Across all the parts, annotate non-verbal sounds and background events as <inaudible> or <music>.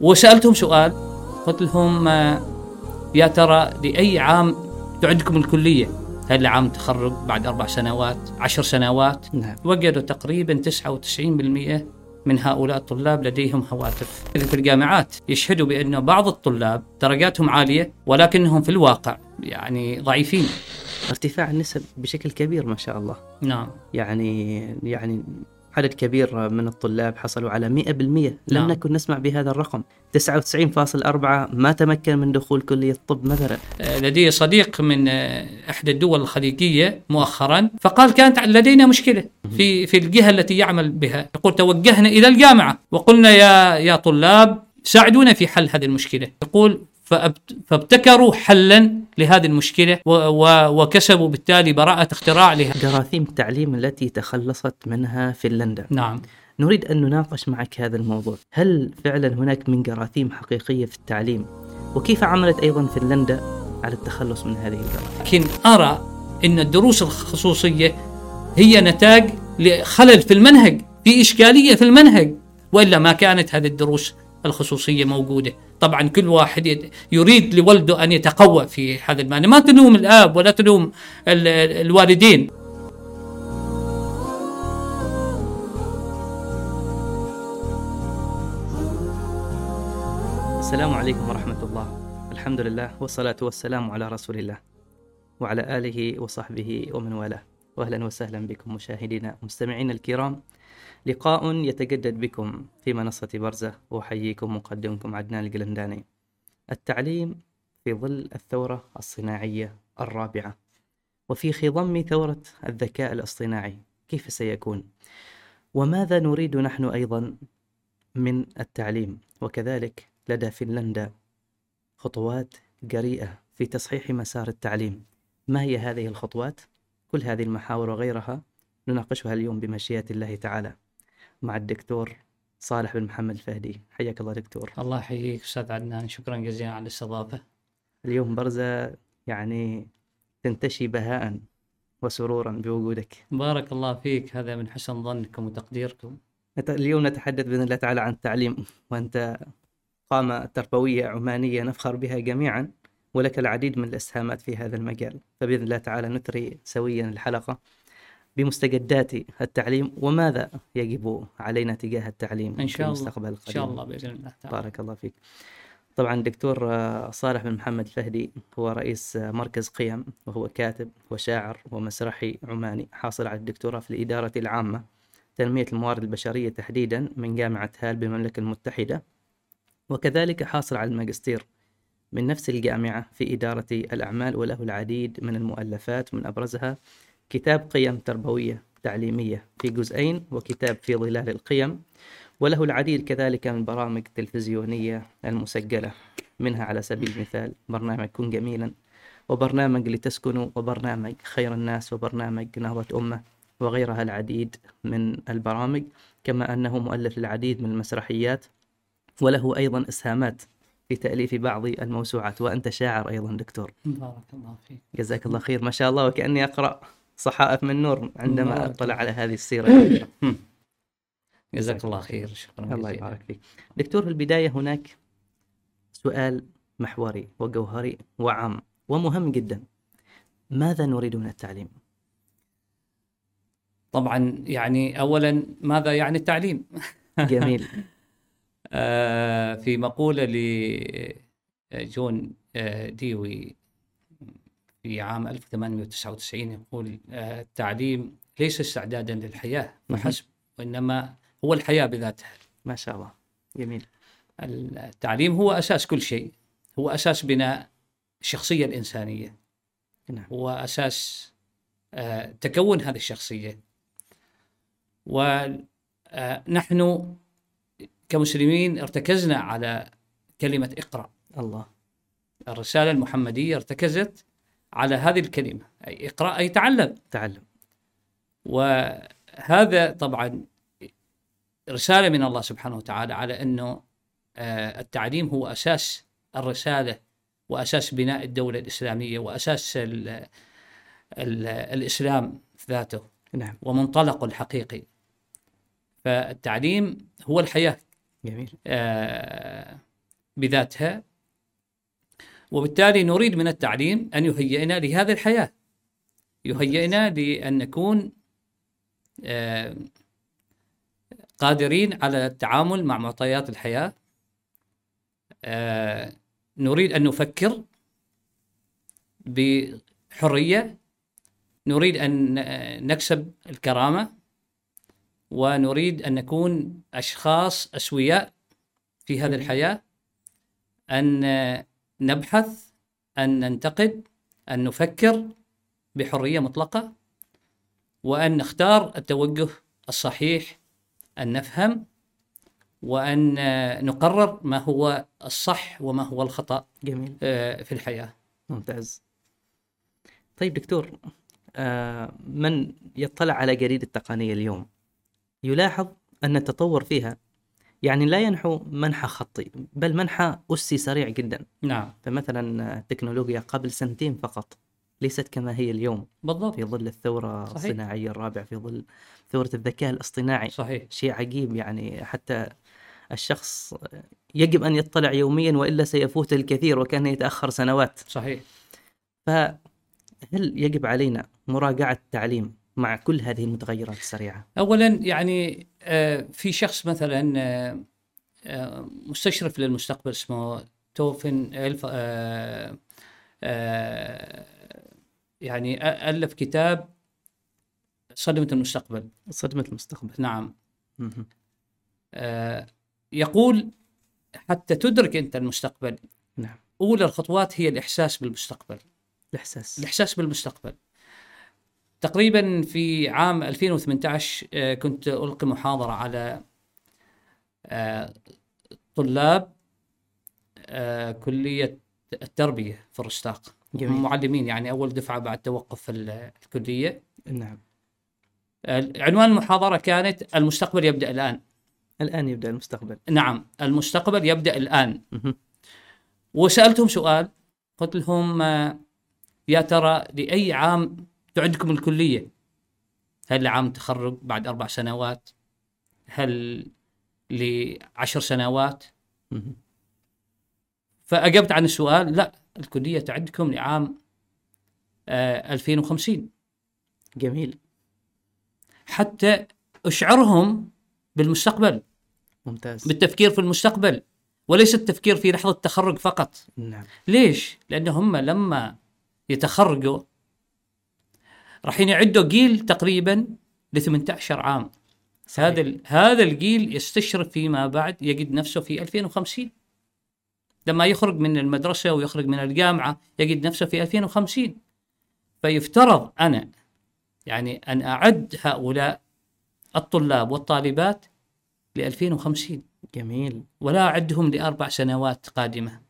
وسألتهم سؤال قلت لهم آه، يا ترى لأي عام تعدكم الكلية؟ هل لعام تخرج بعد أربع سنوات، عشر سنوات؟ نعم. وجدوا تقريبا 99% من هؤلاء الطلاب لديهم هواتف. في الجامعات يشهدوا بأن بعض الطلاب درجاتهم عالية ولكنهم في الواقع يعني ضعيفين. ارتفاع النسب بشكل كبير ما شاء الله. نعم. يعني يعني عدد كبير من الطلاب حصلوا على 100% لم نعم. نكن نسمع بهذا الرقم. 99.4 ما تمكن من دخول كلية الطب مثلا. آه، لدي صديق من آه، إحدى الدول الخليجية مؤخرا فقال كانت لدينا مشكلة في في الجهة التي يعمل بها. يقول توجهنا إلى الجامعة. وقلنا يا يا طلاب ساعدونا في حل هذه المشكلة. يقول فابتكروا حلا لهذه المشكلة وكسبوا بالتالي براءة اختراع لها. جراثيم التعليم التي تخلصت منها فنلندا. نعم. نريد أن نناقش معك هذا الموضوع. هل فعلا هناك من جراثيم حقيقية في التعليم؟ وكيف عملت أيضا فنلندا على التخلص من هذه الجراثيم؟ لكن أرى إن الدروس الخصوصية هي نتاج لخلل في المنهج في إشكالية في المنهج وإلا ما كانت هذه الدروس الخصوصية موجودة. طبعا كل واحد يد- يريد لولده أن يتقوى في هذا المعنى. ما تلوم الآب ولا تلوم ال- الوالدين. السلام عليكم ورحمة الله. الحمد لله والصلاة والسلام على رسول الله وعلى آله وصحبه ومن والاه. وأهلا وسهلا بكم مشاهدينا مستمعينا الكرام. لقاء يتجدد بكم في منصة برزة. وأحييكم مقدمكم عدنان القلنداني. التعليم في ظل الثورة الصناعية الرابعة وفي خضم ثورة الذكاء الاصطناعي. كيف سيكون؟ وماذا نريد نحن أيضا من التعليم؟ وكذلك لدى فنلندا خطوات جريئة في تصحيح مسار التعليم. ما هي هذه الخطوات؟ كل هذه المحاور وغيرها نناقشها اليوم بمشيئة الله تعالى. مع الدكتور صالح بن محمد الفهدي. حياك الله دكتور. الله يحييك أستاذ عدنان شكرا جزيلا على الاستضافة. اليوم برزة يعني تنتشي بهاء وسرورا بوجودك. بارك الله فيك هذا من حسن ظنكم وتقديركم. اليوم نتحدث بإذن الله تعالى عن التعليم وأنت قامة تربوية عمانية نفخر بها جميعا ولك العديد من الإسهامات في هذا المجال. فبإذن الله تعالى نثري سويا الحلقة. بمستجدات التعليم وماذا يجب علينا تجاه التعليم في شاء الله. المستقبل القريب إن شاء الله بإذن الله تعالى. بارك الله فيك. طبعا دكتور صالح بن محمد الفهدي هو رئيس مركز قيم وهو كاتب وشاعر ومسرحي عماني حاصل على الدكتوراه في الإدارة العامة تنمية الموارد البشرية تحديدا من جامعة هال بالمملكة المتحدة وكذلك حاصل على الماجستير من نفس الجامعة في إدارة الأعمال وله العديد من المؤلفات من أبرزها كتاب قيم تربوية تعليمية في جزئين وكتاب في ظلال القيم وله العديد كذلك من برامج تلفزيونية المسجلة منها على سبيل المثال برنامج كن جميلا وبرنامج لتسكنوا وبرنامج خير الناس وبرنامج نهضة أمة وغيرها العديد من البرامج كما أنه مؤلف للعديد من المسرحيات وله أيضا إسهامات في تأليف بعض الموسوعات وأنت شاعر أيضا دكتور. بارك الله فيك. جزاك الله خير. ما شاء الله وكأني أقرأ. صحائف من نور عندما الله. على هذه. هم. <coughs> جزاك الله خير شكرا الله يبارك فيك دكتور في البداية هناك سؤال محوري وجوهري وعام ومهم جدا ماذا نريد من التعليم؟ طبعا يعني اولا ماذا يعني التعليم؟ <laughs> جميل آه، في مقولة لجون آه، ديوي في عام 1899 يقول آه، التعليم ليس استعدادا للحياة فحسب وإنما هو الحياة بذاتها. ما شاء الله. جميل. التعليم هو أساس كل شيء هو أساس بناء الشخصية الإنسانية. نعم. هو أساس آه، تكون هذه الشخصية. ونحن كمسلمين ارتكزنا على كلمة اقرأ. الله. الرسالة المحمدية ارتكزت على هذه الكلمة. أي اقرأ أي تعلم. تعلم. وهذا طبعا رسالة من الله سبحانه وتعالى على أنه آه، التعليم هو أساس الرسالة وأساس بناء الدولة الإسلامية وأساس ال ال الإسلام ذاته نعم. ومنطلقه الحقيقي فالتعليم هو الحياة جميل. آه، بذاتها. وبالتالي نريد من التعليم أن يهيئنا لهذه الحياة. يهيئنا لأن نكون آه، قادرين على التعامل مع معطيات الحياة. آه، نريد أن نفكر بحرية. نريد أن نكسب الكرامة. ونريد أن نكون أشخاص أسوياء في هذه الحياة. أن نبحث أن ننتقد أن نفكر بحرية مطلقة وأن نختار التوجه الصحيح أن نفهم وأن نقرر ما هو الصح وما هو الخطأ جميل. آه، في الحياة. ممتاز. طيب دكتور آه، من يطلع على جريدة التقنية اليوم؟ يلاحظ أن التطور فيها يعني لا ينحو منحى خطي بل منحى أسي سريع جدا. نعم. فمثلا التكنولوجيا قبل سنتين فقط ليست كما هي اليوم. بالضبط. في ظل الثورة صحيح. الصناعية الرابعة في ظل ثورة الذكاء الاصطناعي. صحيح. شيء عجيب يعني حتى الشخص يجب أن يطلع يوميا وإلا سيفوت الكثير وكان يتأخر سنوات. صحيح. فهل يجب علينا مراجعة التعليم مع كل هذه المتغيرات السريعة؟ اولا يعني آه، في شخص مثلا آه، آه، مستشرف للمستقبل اسمه توفن إلف يعني ألف كتاب صدمة المستقبل. صدمة المستقبل. نعم. يقول حتى تدرك أنت المستقبل نعم. أولى الخطوات هي الإحساس بالمستقبل. الإحساس. الإحساس بالمستقبل. تقريبا في عام 2018 آه، كنت ألقي محاضرة على آه، طلاب آه، كلية التربية في الرستاق جميل. معلمين يعني أول دفعة بعد توقف ال- الكلية. نعم. عنوان المحاضرة كانت المستقبل يبدأ الآن. الآن يبدأ المستقبل. نعم المستقبل يبدأ الآن. مهم. وسألتهم سؤال قلت لهم يا ترى لأي عام تعدكم الكلية؟ هل لعام تخرج بعد أربع سنوات؟ هل لعشر سنوات؟ فأجبت عن السؤال لا الكلية تعدكم لعام آه، 2050 جميل حتى أشعرهم بالمستقبل ممتاز بالتفكير في المستقبل وليس التفكير في لحظة التخرج فقط نعم ليش؟ لأن هم لما يتخرجوا راح يعدوا جيل تقريبا ل 18 عام. صحيح. هذا هذا الجيل يستشرف فيما بعد يجد نفسه في 2050 لما يخرج من المدرسة ويخرج من الجامعة يجد نفسه في 2050 فيفترض أنا يعني أن أعد هؤلاء الطلاب والطالبات ل 2050 جميل. ولا أعدهم لأربع سنوات قادمة.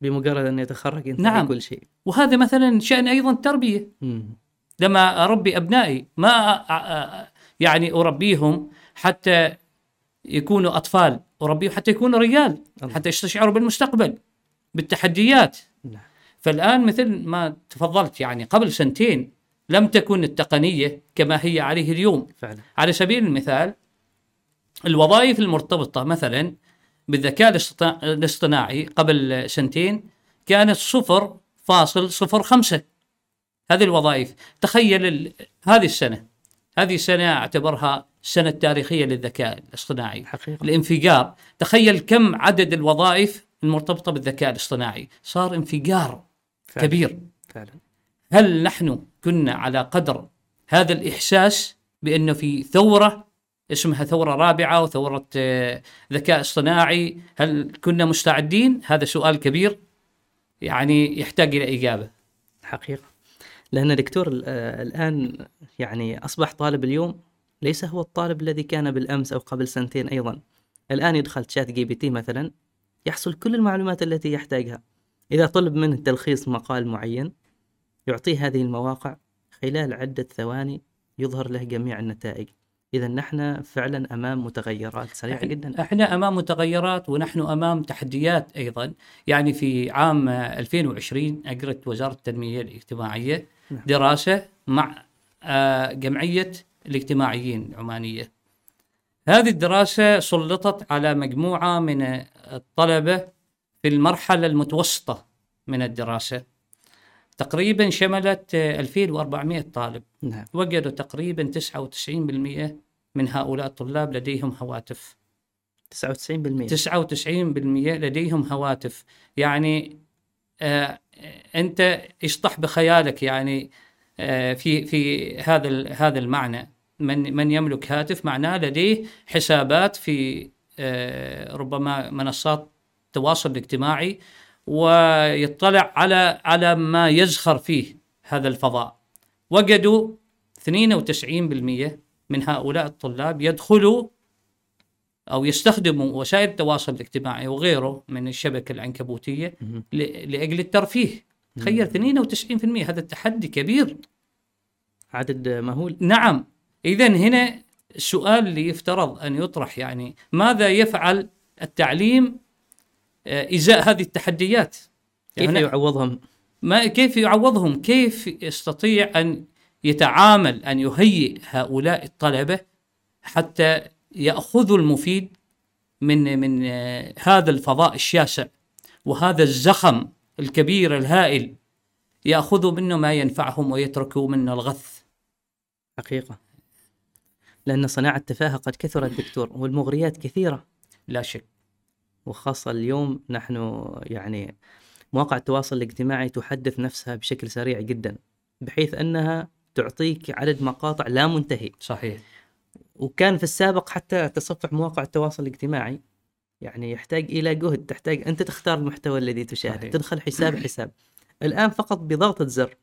بمجرد أن يتخرج ينتهي نعم. كل شيء. وهذا مثلا شأن أيضا التربية مم. لما اربي أبنائي ما يعني أربيهم حتى يكونوا أطفال أربيهم حتى يكونوا رجال. حتى يستشعروا بالمستقبل بالتحديات. نعم. فالآن مثل ما تفضلت يعني قبل سنتين لم تكن التقنية كما هي عليه اليوم. فعلا. على سبيل المثال الوظائف المرتبطة مثلا بالذكاء الاصطنا- الاصطناعي قبل سنتين كانت صفر فاصل صفر خمسة. هذه الوظائف. تخيل ال- هذه السنة. هذه السنة أعتبرها السنة التاريخية للذكاء الاصطناعي. حقيقة. الانفجار. تخيل كم عدد الوظائف المرتبطة بالذكاء الاصطناعي. صار انفجار فعلا. كبير. فعلا. هل نحن كنا على قدر هذا الإحساس بأنه في ثورة اسمها ثورة رابعة وثورة آه، ذكاء اصطناعي؟ هل كنا مستعدين؟ هذا سؤال كبير. يعني يحتاج إلى إجابة. حقيقة. لأن دكتور آه، الآن يعني أصبح طالب اليوم ليس هو الطالب الذي كان بالأمس أو قبل سنتين أيضا. الآن يدخل ChatGPT مثلا يحصل كل المعلومات التي يحتاجها. إذا طلب منه تلخيص مقال معين يعطيه هذه المواقع خلال عدة ثواني يظهر له جميع النتائج. إذا نحن فعلا أمام متغيرات سريعة جدا إحنا أمام متغيرات ونحن أمام تحديات أيضا يعني في عام آه، 2020 أجرت وزارة التنمية الاجتماعية نعم. دراسة مع آه، جمعية الاجتماعيين العمانيه. هذه الدراسة سلطت على مجموعة من الطلبة في المرحلة المتوسطة من الدراسة تقريبا شملت آه، 2400 طالب. نعم. وجدوا تقريبا 99% من هؤلاء الطلاب لديهم هواتف. 99% 99% لديهم هواتف. يعني آه أنت اشطح بخيالك؟ يعني آه في في هذا هذا المعنى. من من يملك هاتف معناه لديه حسابات في آه ربما منصات التواصل الاجتماعي ويطلع على على ما يزخر فيه هذا الفضاء. وجدوا 92% من هؤلاء الطلاب يدخلوا أو يستخدموا وسائل التواصل الاجتماعي وغيره من الشبكة العنكبوتية مهم. ل- لأجل الترفيه. تخيل 92% هذا التحدي كبير. عدد مهول. نعم. اذا هنا السؤال اللي يفترض أن يطرح يعني ماذا يفعل التعليم إزاء هذه التحديات. كيف يعني يعوضهم؟ ما كيف يعوضهم؟ كيف يستطيع أن يتعامل أن يهيئ هؤلاء الطلبة حتى ياخذوا المفيد من من آه، هذا الفضاء الشاسع وهذا الزخم الكبير الهائل ياخذوا منه ما ينفعهم ويتركوا منه الغث. حقيقة. لأن صناعة التفاهة قد كثرت دكتور والمغريات كثيرة. لا شك. وخاصة اليوم نحن يعني مواقع التواصل الاجتماعي تحدث نفسها بشكل سريع جدا بحيث أنها تعطيك عدد مقاطع لا منتهي. صحيح. وكان في السابق حتى تصفح مواقع التواصل الاجتماعي يعني يحتاج إلى جهد تحتاج أنت تختار المحتوى الذي تشاهده. تدخل حساب <coughs> حساب. الآن فقط بضغطة زر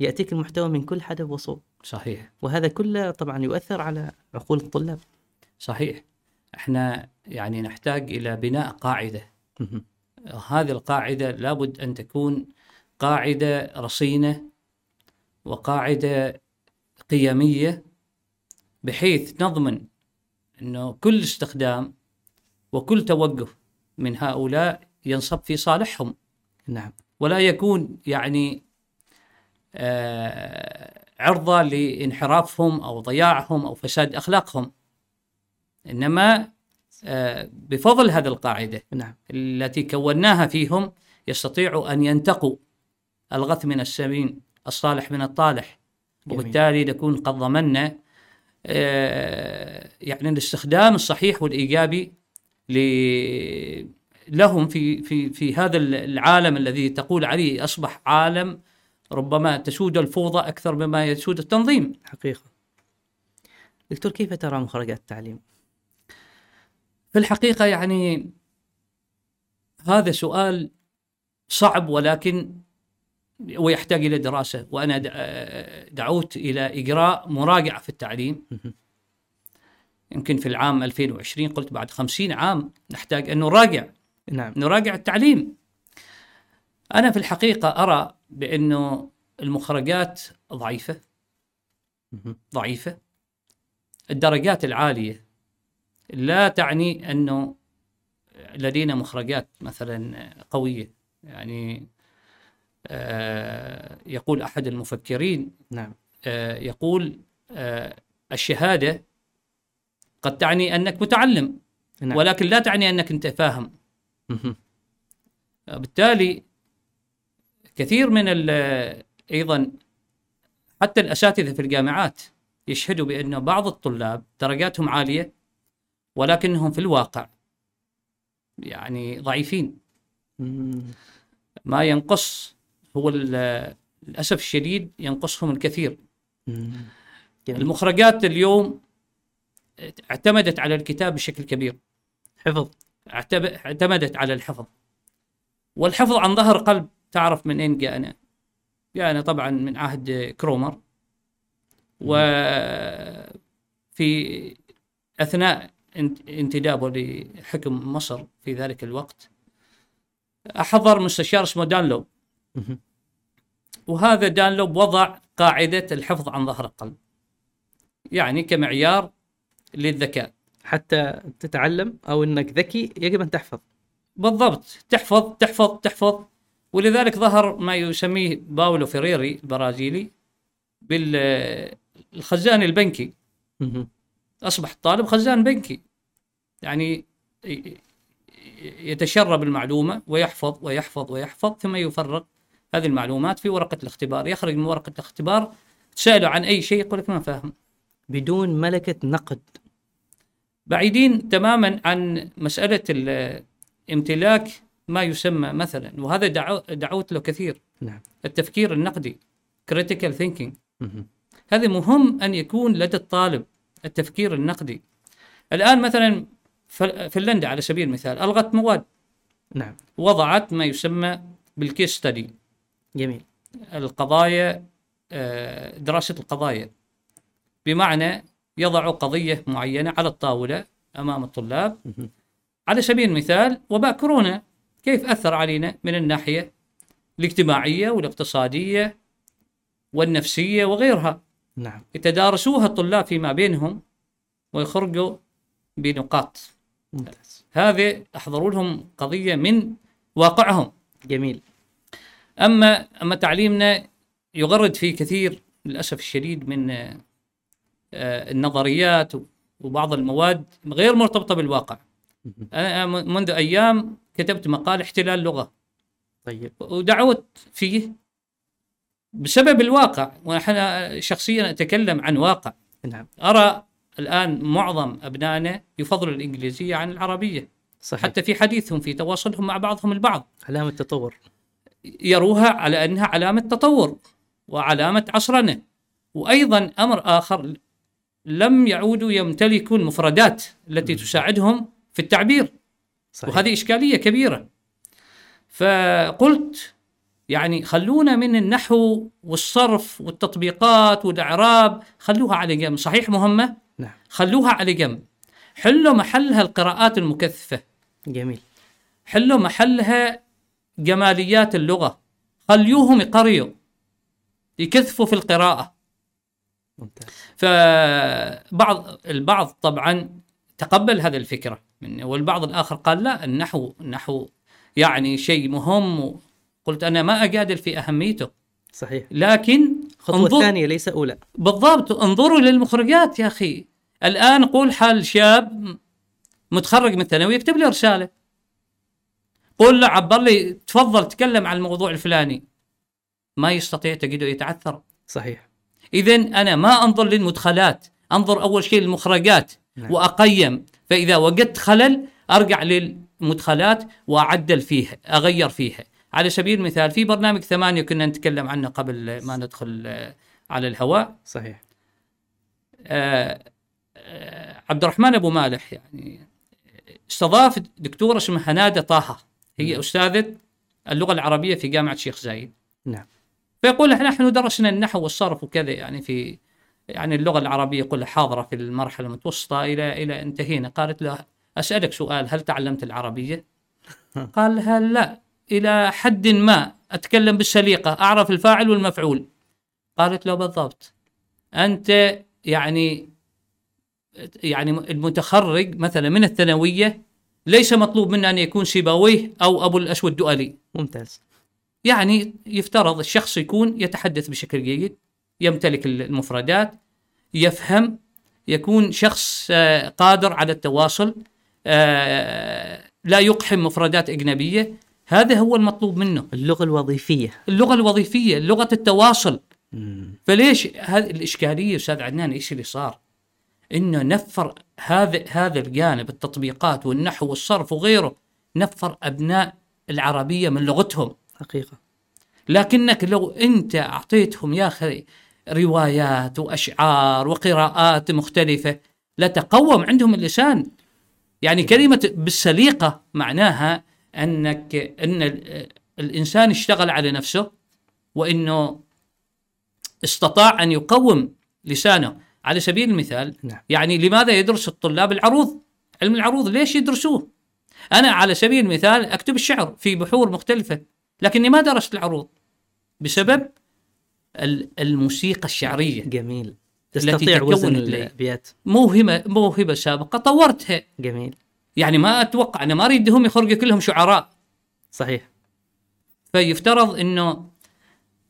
يأتيك المحتوى من كل حدب وصوب. صحيح. وهذا كله طبعا يؤثر على عقول الطلاب. صحيح. إحنا يعني نحتاج إلى بناء قاعدة. هذه القاعدة لابد أن تكون قاعدة رصينة وقاعدة قيمية بحيث نضمن إنه كل استخدام وكل توقف من هؤلاء ينصب في صالحهم. نعم. ولا يكون يعني آه، عرضة لانحرافهم أو ضياعهم أو فساد أخلاقهم. إنما آه، بفضل هذه القاعدة نعم التي كوناها فيهم يستطيعوا أن ينتقوا الغث من السمين الصالح من الطالح جميل. وبالتالي نكون قد ضمننا آه، يعني الاستخدام الصحيح والإيجابي لهم في في في هذا العالم الذي تقول عليه أصبح عالم ربما تسود الفوضى أكثر مما يسود التنظيم حقيقة دكتور كيف ترى مخرجات التعليم؟ في الحقيقة يعني هذا سؤال صعب ولكن ويحتاج إلى دراسة. وأنا د- دعوت إلى إجراء مراجعة في التعليم. يمكن في العام 2020 قلت بعد 50 عام نحتاج أن نراجع. نعم. نراجع التعليم. أنا في الحقيقة أرى بأنه المخرجات ضعيفة. مهم. ضعيفة. الدرجات العالية لا تعني أنه لدينا مخرجات مثلا قوية. يعني آه، يقول أحد المفكرين نعم. آه، يقول آه، الشهادة قد تعني أنك متعلم نعم. ولكن لا تعني أنك أنت فاهم. بالتالي كثير من ال- أيضا حتى الأساتذة في الجامعات يشهدوا بأنه بعض الطلاب درجاتهم عالية ولكنهم في الواقع يعني ضعيفين. ما ينقص هو للأسف الشديد ينقصهم الكثير. المخرجات اليوم اعتمدت على الكتاب بشكل كبير. حفظ. اعتمدت على الحفظ. والحفظ عن ظهر قلب. تعرف من أين جاءنا؟ جاءنا طبعا من عهد كرومر. وفي أثناء انتدابه لحكم مصر في ذلك الوقت. حضر مستشار اسمه دانلوب مهم. وهذا دانلوب وضع قاعدة الحفظ عن ظهر القلب. يعني كمعيار للذكاء. حتى تتعلم أو إنك ذكي يجب أن تحفظ. بالضبط. تحفظ تحفظ تحفظ. ولذلك ظهر ما يسميه باولو فيريري البرازيلي بالخزان البنكي. أصبح الطالب خزان بنكي. يعني يتشرب المعلومة ويحفظ ويحفظ ويحفظ ثم يفرغ هذه المعلومات في ورقة الاختبار. يخرج من ورقة الاختبار تسأله عن أي شيء يقول لك ما فاهم. بدون ملكة نقد. بعيدين تماما عن مسألة امتلاك ما يسمى مثلا وهذا دعو دعوت له كثير. نعم. التفكير النقدي critical thinking. هذا مهم أن يكون لدى الطالب. التفكير النقدي. الآن مثلا فنلندا على سبيل المثال ألغت مواد. نعم. وضعت ما يسمى بالكيس ستدي جميل. القضايا آه، دراسة القضايا. بمعنى يضع قضية معينة على الطاولة أمام الطلاب. على سبيل المثال وباء كورونا كيف أثر علينا من الناحية الاجتماعية والاقتصادية والنفسية وغيرها؟ نعم. يتدارسوها الطلاب فيما بينهم ويخرجوا بنقاط. ممتاز. هذه أحضروا لهم قضية من واقعهم. جميل. أما أما تعليمنا يغرد فيه كثير للأسف الشديد من آه، النظريات وبعض المواد غير مرتبطة بالواقع. م- منذ أيام كتبت مقال احتلال لغة. طيب. ودعوت فيه بسبب الواقع ونحن شخصيا أتكلم عن واقع. نعم. أرى الآن معظم أبنائنا يفضلوا الإنجليزية عن العربية. صحيح. حتى في حديثهم في تواصلهم مع بعضهم البعض. علامة تطور يروها على أنها علامة تطور وعلامة عصرنه وأيضا أمر آخر لم يعودوا يمتلكوا المفردات التي تساعدهم في التعبير. صحيح. وهذه إشكالية كبيرة. فقلت يعني خلونا من النحو والصرف والتطبيقات والإعراب خلوها على جنب. صحيح مهمة؟ نعم. خلوها على جنب. حلوا محلها القراءات المكثفة. جميل. حلوا محلها جماليات اللغة. خليوهم يقريوا. يكثفوا في القراءة. ممتاز. فبعض البعض طبعا تقبل هذه الفكرة مني والبعض الآخر قال لا النحو النحو يعني شيء مهم قلت أنا ما أجادل في أهميته. صحيح. لكن خطوة انظر ثانية ليس أولى. بالضبط انظروا للمخرجات يا أخي. الآن قول حال شاب متخرج من ثانوي يكتب لي رسالة. قول له عبر لي تفضل تكلم عن الموضوع الفلاني. ما يستطيع تجده يتعثر. صحيح. إذا أنا ما أنظر للمدخلات. أنظر أول شيء للمخرجات نعم. وأقيم. فإذا وجدت خلل أرجع للمدخلات وأعدل فيها أغير فيها. على سبيل المثال في برنامج ثمانية كنا نتكلم عنه قبل ما ندخل آه، على الهواء. صحيح. آه، آه، عبد الرحمن أبو مالح يعني استضاف دكتوره اسمها هنادة طه. هي أستاذة اللغة العربية في جامعة الشيخ زايد. نعم. فيقول لها نحن درسنا النحو والصرف وكذا يعني في يعني اللغة العربية يقول حاضرة في المرحلة المتوسطة إلى إلى انتهينا. قالت له أسألك سؤال هل تعلمت العربية؟ <laughs> قال لها لا. إلى حد ما أتكلم بالسليقه أعرف الفاعل والمفعول. قالت له بالضبط. أنت يعني يعني المتخرج مثلا من الثانوية ليس مطلوب منه أن يكون سيبويه أو أبو الاسود الدؤلي. ممتاز. يعني يفترض الشخص يكون يتحدث بشكل جيد يمتلك المفردات يفهم يكون شخص آه، قادر على التواصل آه، لا يقحم مفردات أجنبية. هذا هو المطلوب منه. اللغة الوظيفية. اللغة الوظيفية لغة التواصل. مم. فليش هذه الإشكالية أستاذ عدنان؟ إيش اللي صار؟ إنه نفر هذا هذا الجانب التطبيقات والنحو والصرف وغيره نفر أبناء العربية من لغتهم. حقيقة. لكنك لو أنت أعطيتهم يا أخي روايات وأشعار وقراءات مختلفة لتقوم عندهم اللسان. يعني كلمة بالسليقة معناها أنك إن ال- الإنسان اشتغل على نفسه وإنه استطاع أن يقوم لسانه. على سبيل المثال نعم. يعني لماذا يدرس الطلاب العروض؟ علم العروض ليش يدرسوه؟ أنا على سبيل المثال أكتب الشعر في بحور مختلفة لكني ما درست العروض بسبب ال- الموسيقى الشعرية جميل. تستطيع وزن الليل. الأبيات موهبة موهبة سابقة طورتها. جميل. يعني ما أتوقع أنا ما اريدهم يخرجوا كلهم شعراء. صحيح. فيفترض إنه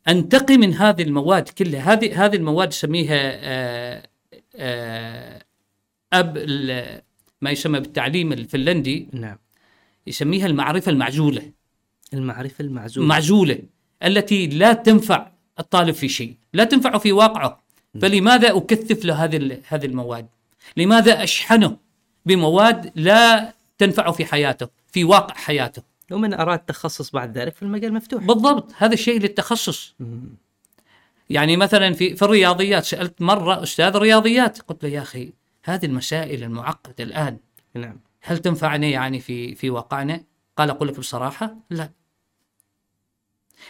أنتقي من هذه المواد كلها. هذه هذه المواد نسميها آه، آه، أب ما يسمى بالتعليم الفنلندي. نعم. يسميها المعرفة المعزولة. المعرفة المعزولة. معزولة التي لا تنفع الطالب في شيء لا تنفعه في واقعه. فلماذا أكثف له هذه هذه المواد؟ لماذا أشحنه؟ بمواد لا تنفعه في حياته في واقع حياته ومن أراد تخصص بعد ذلك فالمجال مفتوح بالضبط هذا الشيء للتخصص. يعني مثلا في في الرياضيات سألت مرة أستاذ رياضيات قلت له يا أخي هذه المسائل المعقدة الآن. نعم. هل تنفعنا يعني في في واقعنا؟ قال أقول لك بصراحة لا.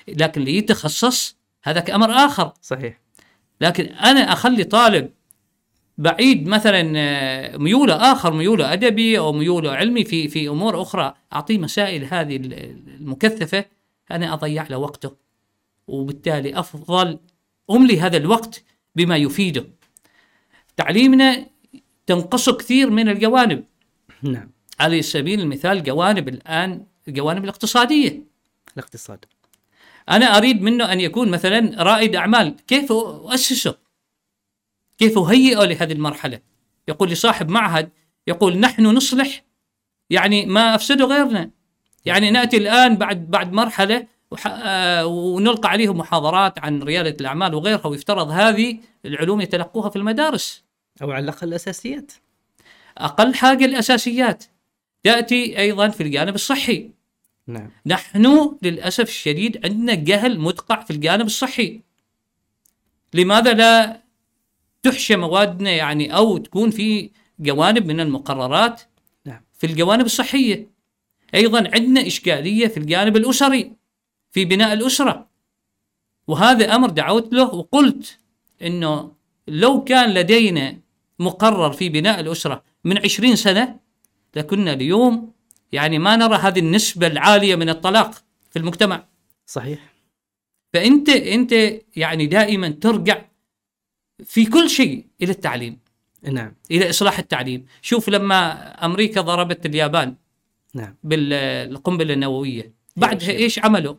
لكن اللي يتخصص هذاك أمر آخر، صحيح. لكن أنا أخلي طالب بعيد مثلا آه، ميوله آخر ميوله أدبي أو ميوله علمي في في أمور أخرى، أعطيه مسائل هذه ال- المكثفة أنا أضيع له وقته. وبالتالي أفضل أملي هذا الوقت بما يفيده. تعليمنا تنقصه كثير من الجوانب. نعم. على سبيل المثال جوانب الآن الجوانب الاقتصادية. الاقتصاد. أنا أريد منه أن يكون مثلا رائد أعمال. كيف أؤسسه؟ كيف أهيئه لهذه المرحلة؟ يقول لي صاحب معهد يقول نحن نصلح يعني ما أفسده غيرنا. يعني نأتي الآن بعد بعد مرحلة آه، ونلقى عليهم محاضرات عن ريادة الأعمال وغيرها ويفترض هذه العلوم يتلقوها في المدارس. أو على الأقل الأساسيات. أقل حاجة الأساسيات. تأتي أيضا في الجانب الصحي. نعم. نحن للأسف الشديد عندنا جهل مدقع في الجانب الصحي. لماذا لا تحشى موادنا يعني أو تكون في جوانب من المقررات نعم. في الجوانب الصحية. أيضا عندنا إشكالية في الجانب الأسري في بناء الأسرة. وهذا أمر دعوت له وقلت أنه لو كان لدينا مقرر في بناء الأسرة من عشرين سنة لكنا اليوم يعني ما نرى هذه النسبة العالية من الطلاق في المجتمع. صحيح. فأنت أنت يعني دائما ترجع في كل شيء إلى التعليم. نعم. إلى إصلاح التعليم. شوف لما أمريكا ضربت اليابان نعم. بالقنبله النووية بعدها. إيش عملوا؟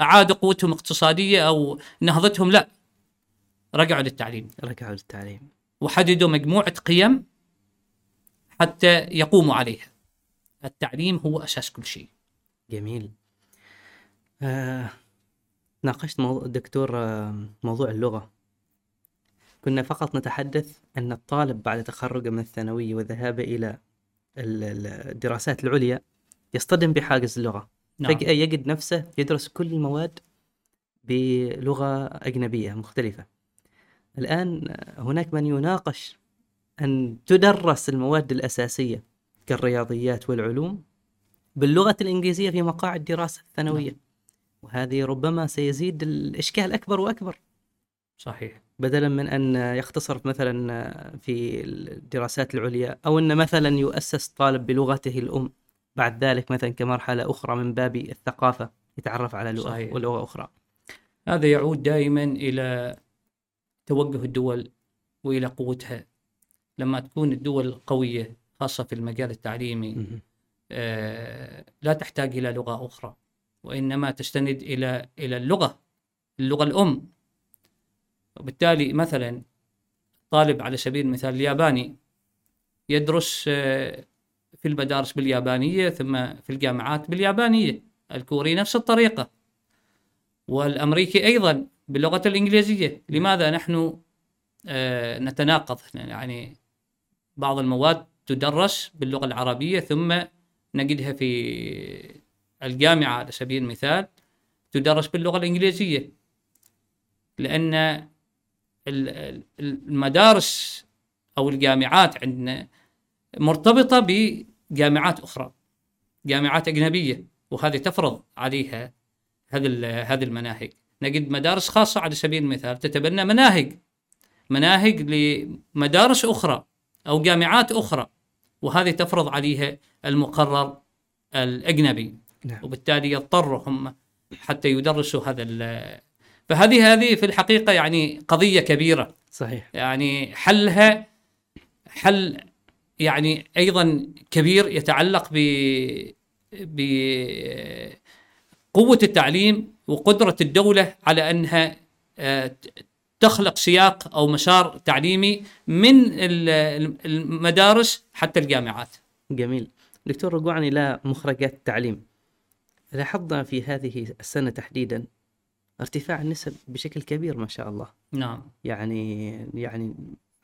أعادوا قوتهم اقتصادية أو نهضتهم؟ لا. رجعوا للتعليم. رجعوا للتعليم. وحددوا مجموعة قيم حتى يقوموا عليها. التعليم هو أساس كل شيء. جميل. آه ناقشت موضوع دكتور آه موضوع اللغة. كنا فقط نتحدث أن الطالب بعد تخرجه من الثانوية وذهابه إلى ال- ال- الدراسات العليا يصطدم بحاجز اللغة نعم. فجأة يجد نفسه يدرس كل المواد بلغة أجنبية مختلفة. الآن هناك من يناقش أن تدرس المواد الأساسية كالرياضيات والعلوم باللغة الإنجليزية في مقاعد الدراسة الثانوية. وهذه ربما سيزيد الإشكال أكبر وأكبر. صحيح بدلا من أن يختصر مثلا في الدراسات العليا أو أن مثلا يؤسس طالب بلغته الأم بعد ذلك مثلا كمرحلة أخرى من باب الثقافة يتعرف على لغة صحيح. ولغة أخرى هذا يعود دائما إلى توجه الدول وإلى قوتها لما تكون الدول قوية خاصة في المجال التعليمي. آه، لا تحتاج إلى لغة أخرى وإنما تستند إلى إلى اللغة اللغة الأم وبالتالي مثلا طالب على سبيل المثال الياباني يدرس آه، في المدارس باليابانية ثم في الجامعات باليابانية الكوري نفس الطريقة. والأمريكي أيضا باللغة الإنجليزية. لماذا نحن آه، نتناقض؟ يعني بعض المواد تدرس باللغة العربية ثم نجدها في الجامعة على سبيل المثال تدرس باللغة الإنجليزية. لأن المدارس أو الجامعات عندنا مرتبطة بجامعات أخرى جامعات أجنبية وهذه تفرض عليها هذه هذه المناهج. نجد مدارس خاصة على سبيل المثال تتبنى مناهج مناهج لمدارس أخرى أو جامعات أخرى وهذه تفرض عليها المقرر الأجنبي. نعم. وبالتالي يضطروا هم حتى يدرسوا هذا فهذه هذه في الحقيقة يعني قضية كبيرة. صحيح. يعني حلها حل يعني أيضا كبير يتعلق ب بقوة التعليم وقدرة الدولة على أنها آه، تخلق سياق أو مسار تعليمي من ال- المدارس حتى الجامعات. جميل. دكتور رجوعا إلى مخرجات التعليم. لاحظنا في هذه السنة تحديدا ارتفاع النسب بشكل كبير ما شاء الله. نعم. يعني يعني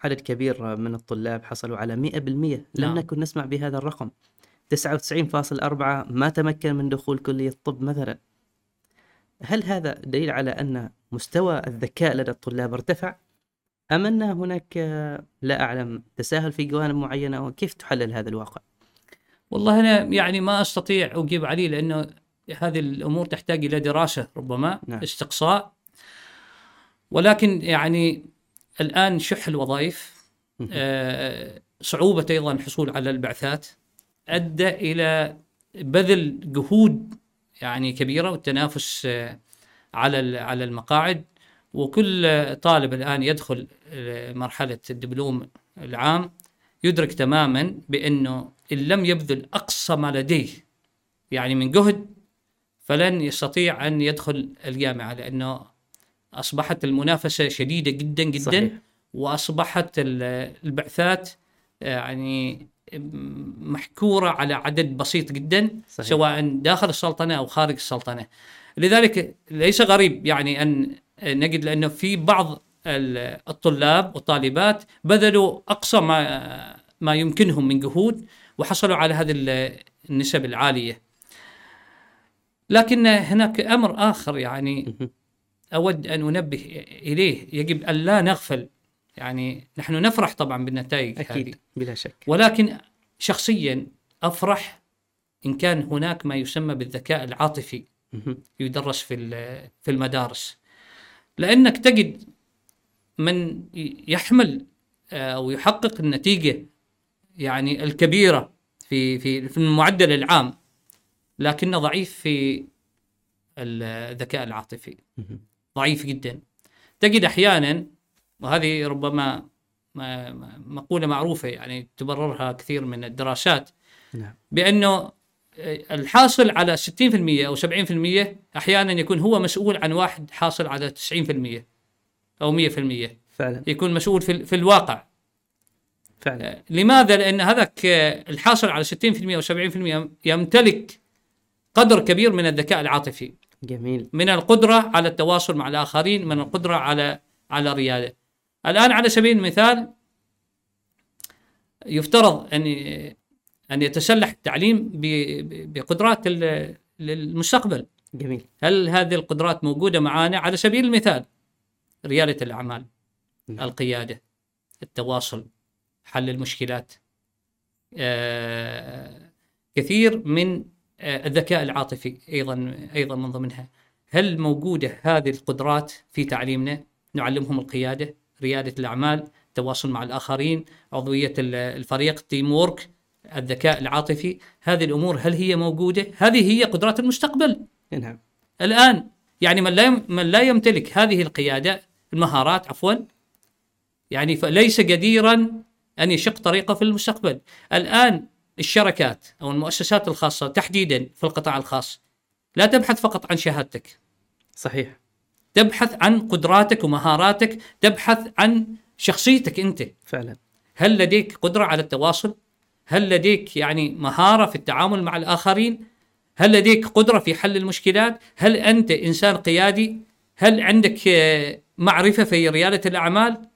عدد كبير من الطلاب حصلوا على 100% لم نعم. نكن نسمع بهذا الرقم. 99.4 ما تمكن من دخول كلية الطب مثلا. هل هذا دليل على أن مستوى الذكاء لدى الطلاب ارتفع؟ أم أن هناك لا أعلم تساهل في جوانب معينة؟ وكيف تحلل هذا الواقع؟ والله أنا يعني ما أستطيع أجيب عليه لأنه هذه الأمور تحتاج إلى دراسة ربما نعم. استقصاء. ولكن يعني الآن شح الوظائف آه، صعوبة أيضا الحصول على البعثات أدى إلى بذل جهود يعني كبيرة والتنافس آه، على على المقاعد. وكل طالب الآن يدخل آه، مرحلة الدبلوم العام يدرك تماما بأنه إن لم يبذل أقصى ما لديه يعني من جهد فلن يستطيع أن يدخل الجامعة لأنه أصبحت المنافسة شديدة جدا جدا صحيح. وأصبحت ال- البعثات يعني محكورة على عدد بسيط جدا صحيح. سواء داخل السلطنة أو خارج السلطنة لذلك ليس غريب يعني أن نجد لأنه في بعض ال- الطلاب والطالبات بذلوا أقصى ما ما يمكنهم من جهود وحصلوا على هذه ال- النسب العالية لكن هناك أمر آخر يعني أود أن أنبه إليه. يجب أن لا نغفل. يعني نحن نفرح طبعا بالنتائج هذه. أكيد بلا شك. ولكن شخصيا أفرح إن كان هناك ما يسمى بالذكاء العاطفي. يدرس في في المدارس. لأنك تجد من يحمل آه، أو يحقق النتيجة يعني الكبيرة في في في المعدل العام. لكنه ضعيف في الذكاء العاطفي. ضعيف جدا. تجد أحيانا وهذه ربما ما- ما- مقولة معروفة يعني تبررها كثير من الدراسات نعم. بأنه الحاصل على 60% أو 70% أحيانا يكون هو مسؤول عن واحد حاصل على 90% أو 100% فعلا. يكون مسؤول في, في الواقع. فعلا. لماذا؟ لأن هذاك الحاصل على 60% أو 70% يمتلك قدر كبير من الذكاء العاطفي. جميل. من القدرة على التواصل مع الآخرين من القدرة على على الرياده الآن على سبيل المثال يفترض أن أن يتسلح التعليم بقدرات ال- للمستقبل. جميل. هل هذه القدرات موجودة معنا على سبيل المثال ريادة الأعمال نعم. القيادة التواصل حل المشكلات. آه، كثير من الذكاء العاطفي أيضا أيضا من ضمنها. هل موجودة هذه القدرات في تعليمنا؟ نعلمهم القيادة ريادة الأعمال التواصل مع الآخرين عضوية ال- الفريق تيم وورك الذكاء العاطفي. هذه الأمور هل هي موجودة؟ هذه هي قدرات المستقبل. نعم. الآن يعني من لا من لا يمتلك هذه القيادة المهارات عفوا يعني فليس جديرا أن يشق طريقه في المستقبل. الآن الشركات أو المؤسسات الخاصة تحديدا في القطاع الخاص لا تبحث فقط عن شهادتك صحيح تبحث عن قدراتك ومهاراتك تبحث عن شخصيتك أنت فعلا هل لديك قدرة على التواصل؟ هل لديك يعني مهارة في التعامل مع الآخرين؟ هل لديك قدرة في حل المشكلات؟ هل أنت إنسان قيادي؟ هل عندك آه، معرفة في ريادة الأعمال؟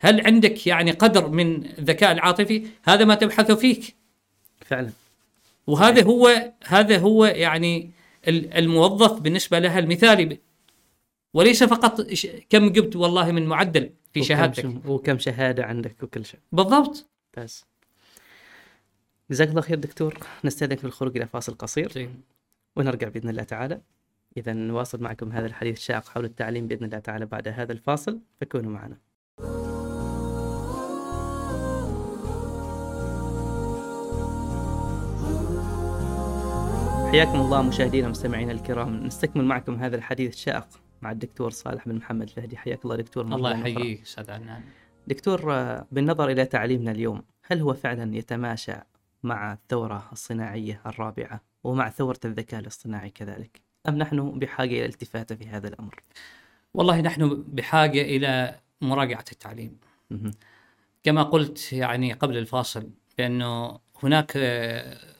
هل عندك يعني قدر من الذكاء العاطفي؟ هذا ما تبحث فيك فعلا. وهذا هو هذا هو يعني ال- الموظف بالنسبة لها المثالي. وليس فقط كم جبت والله من معدل في وكم شهادتك. وكم شهادة عندك وكل شيء. بالضبط. بس جزاك الله خير دكتور. نستأذنك في الخروج إلى فاصل قصير. ونرجع بإذن الله تعالى. إذا نواصل معكم هذا الحديث الشاق حول التعليم بإذن الله تعالى بعد هذا الفاصل. فكونوا معنا. حياكم الله مشاهدينا ومستمعينا الكرام. نستكمل معكم هذا الحديث الشاق مع الدكتور صالح بن محمد الفهدي. حياك الله دكتور الله. يحييك أستاذ عدنان. دكتور بالنظر إلى تعليمنا اليوم هل هو فعلا يتماشى مع الثورة الصناعية الرابعة ومع ثورة الذكاء الاصطناعي كذلك أم نحن بحاجة إلى التفاتة في هذا الأمر؟ والله نحن بحاجة إلى مراجعة التعليم. كما قلت يعني قبل الفاصل بأنه هناك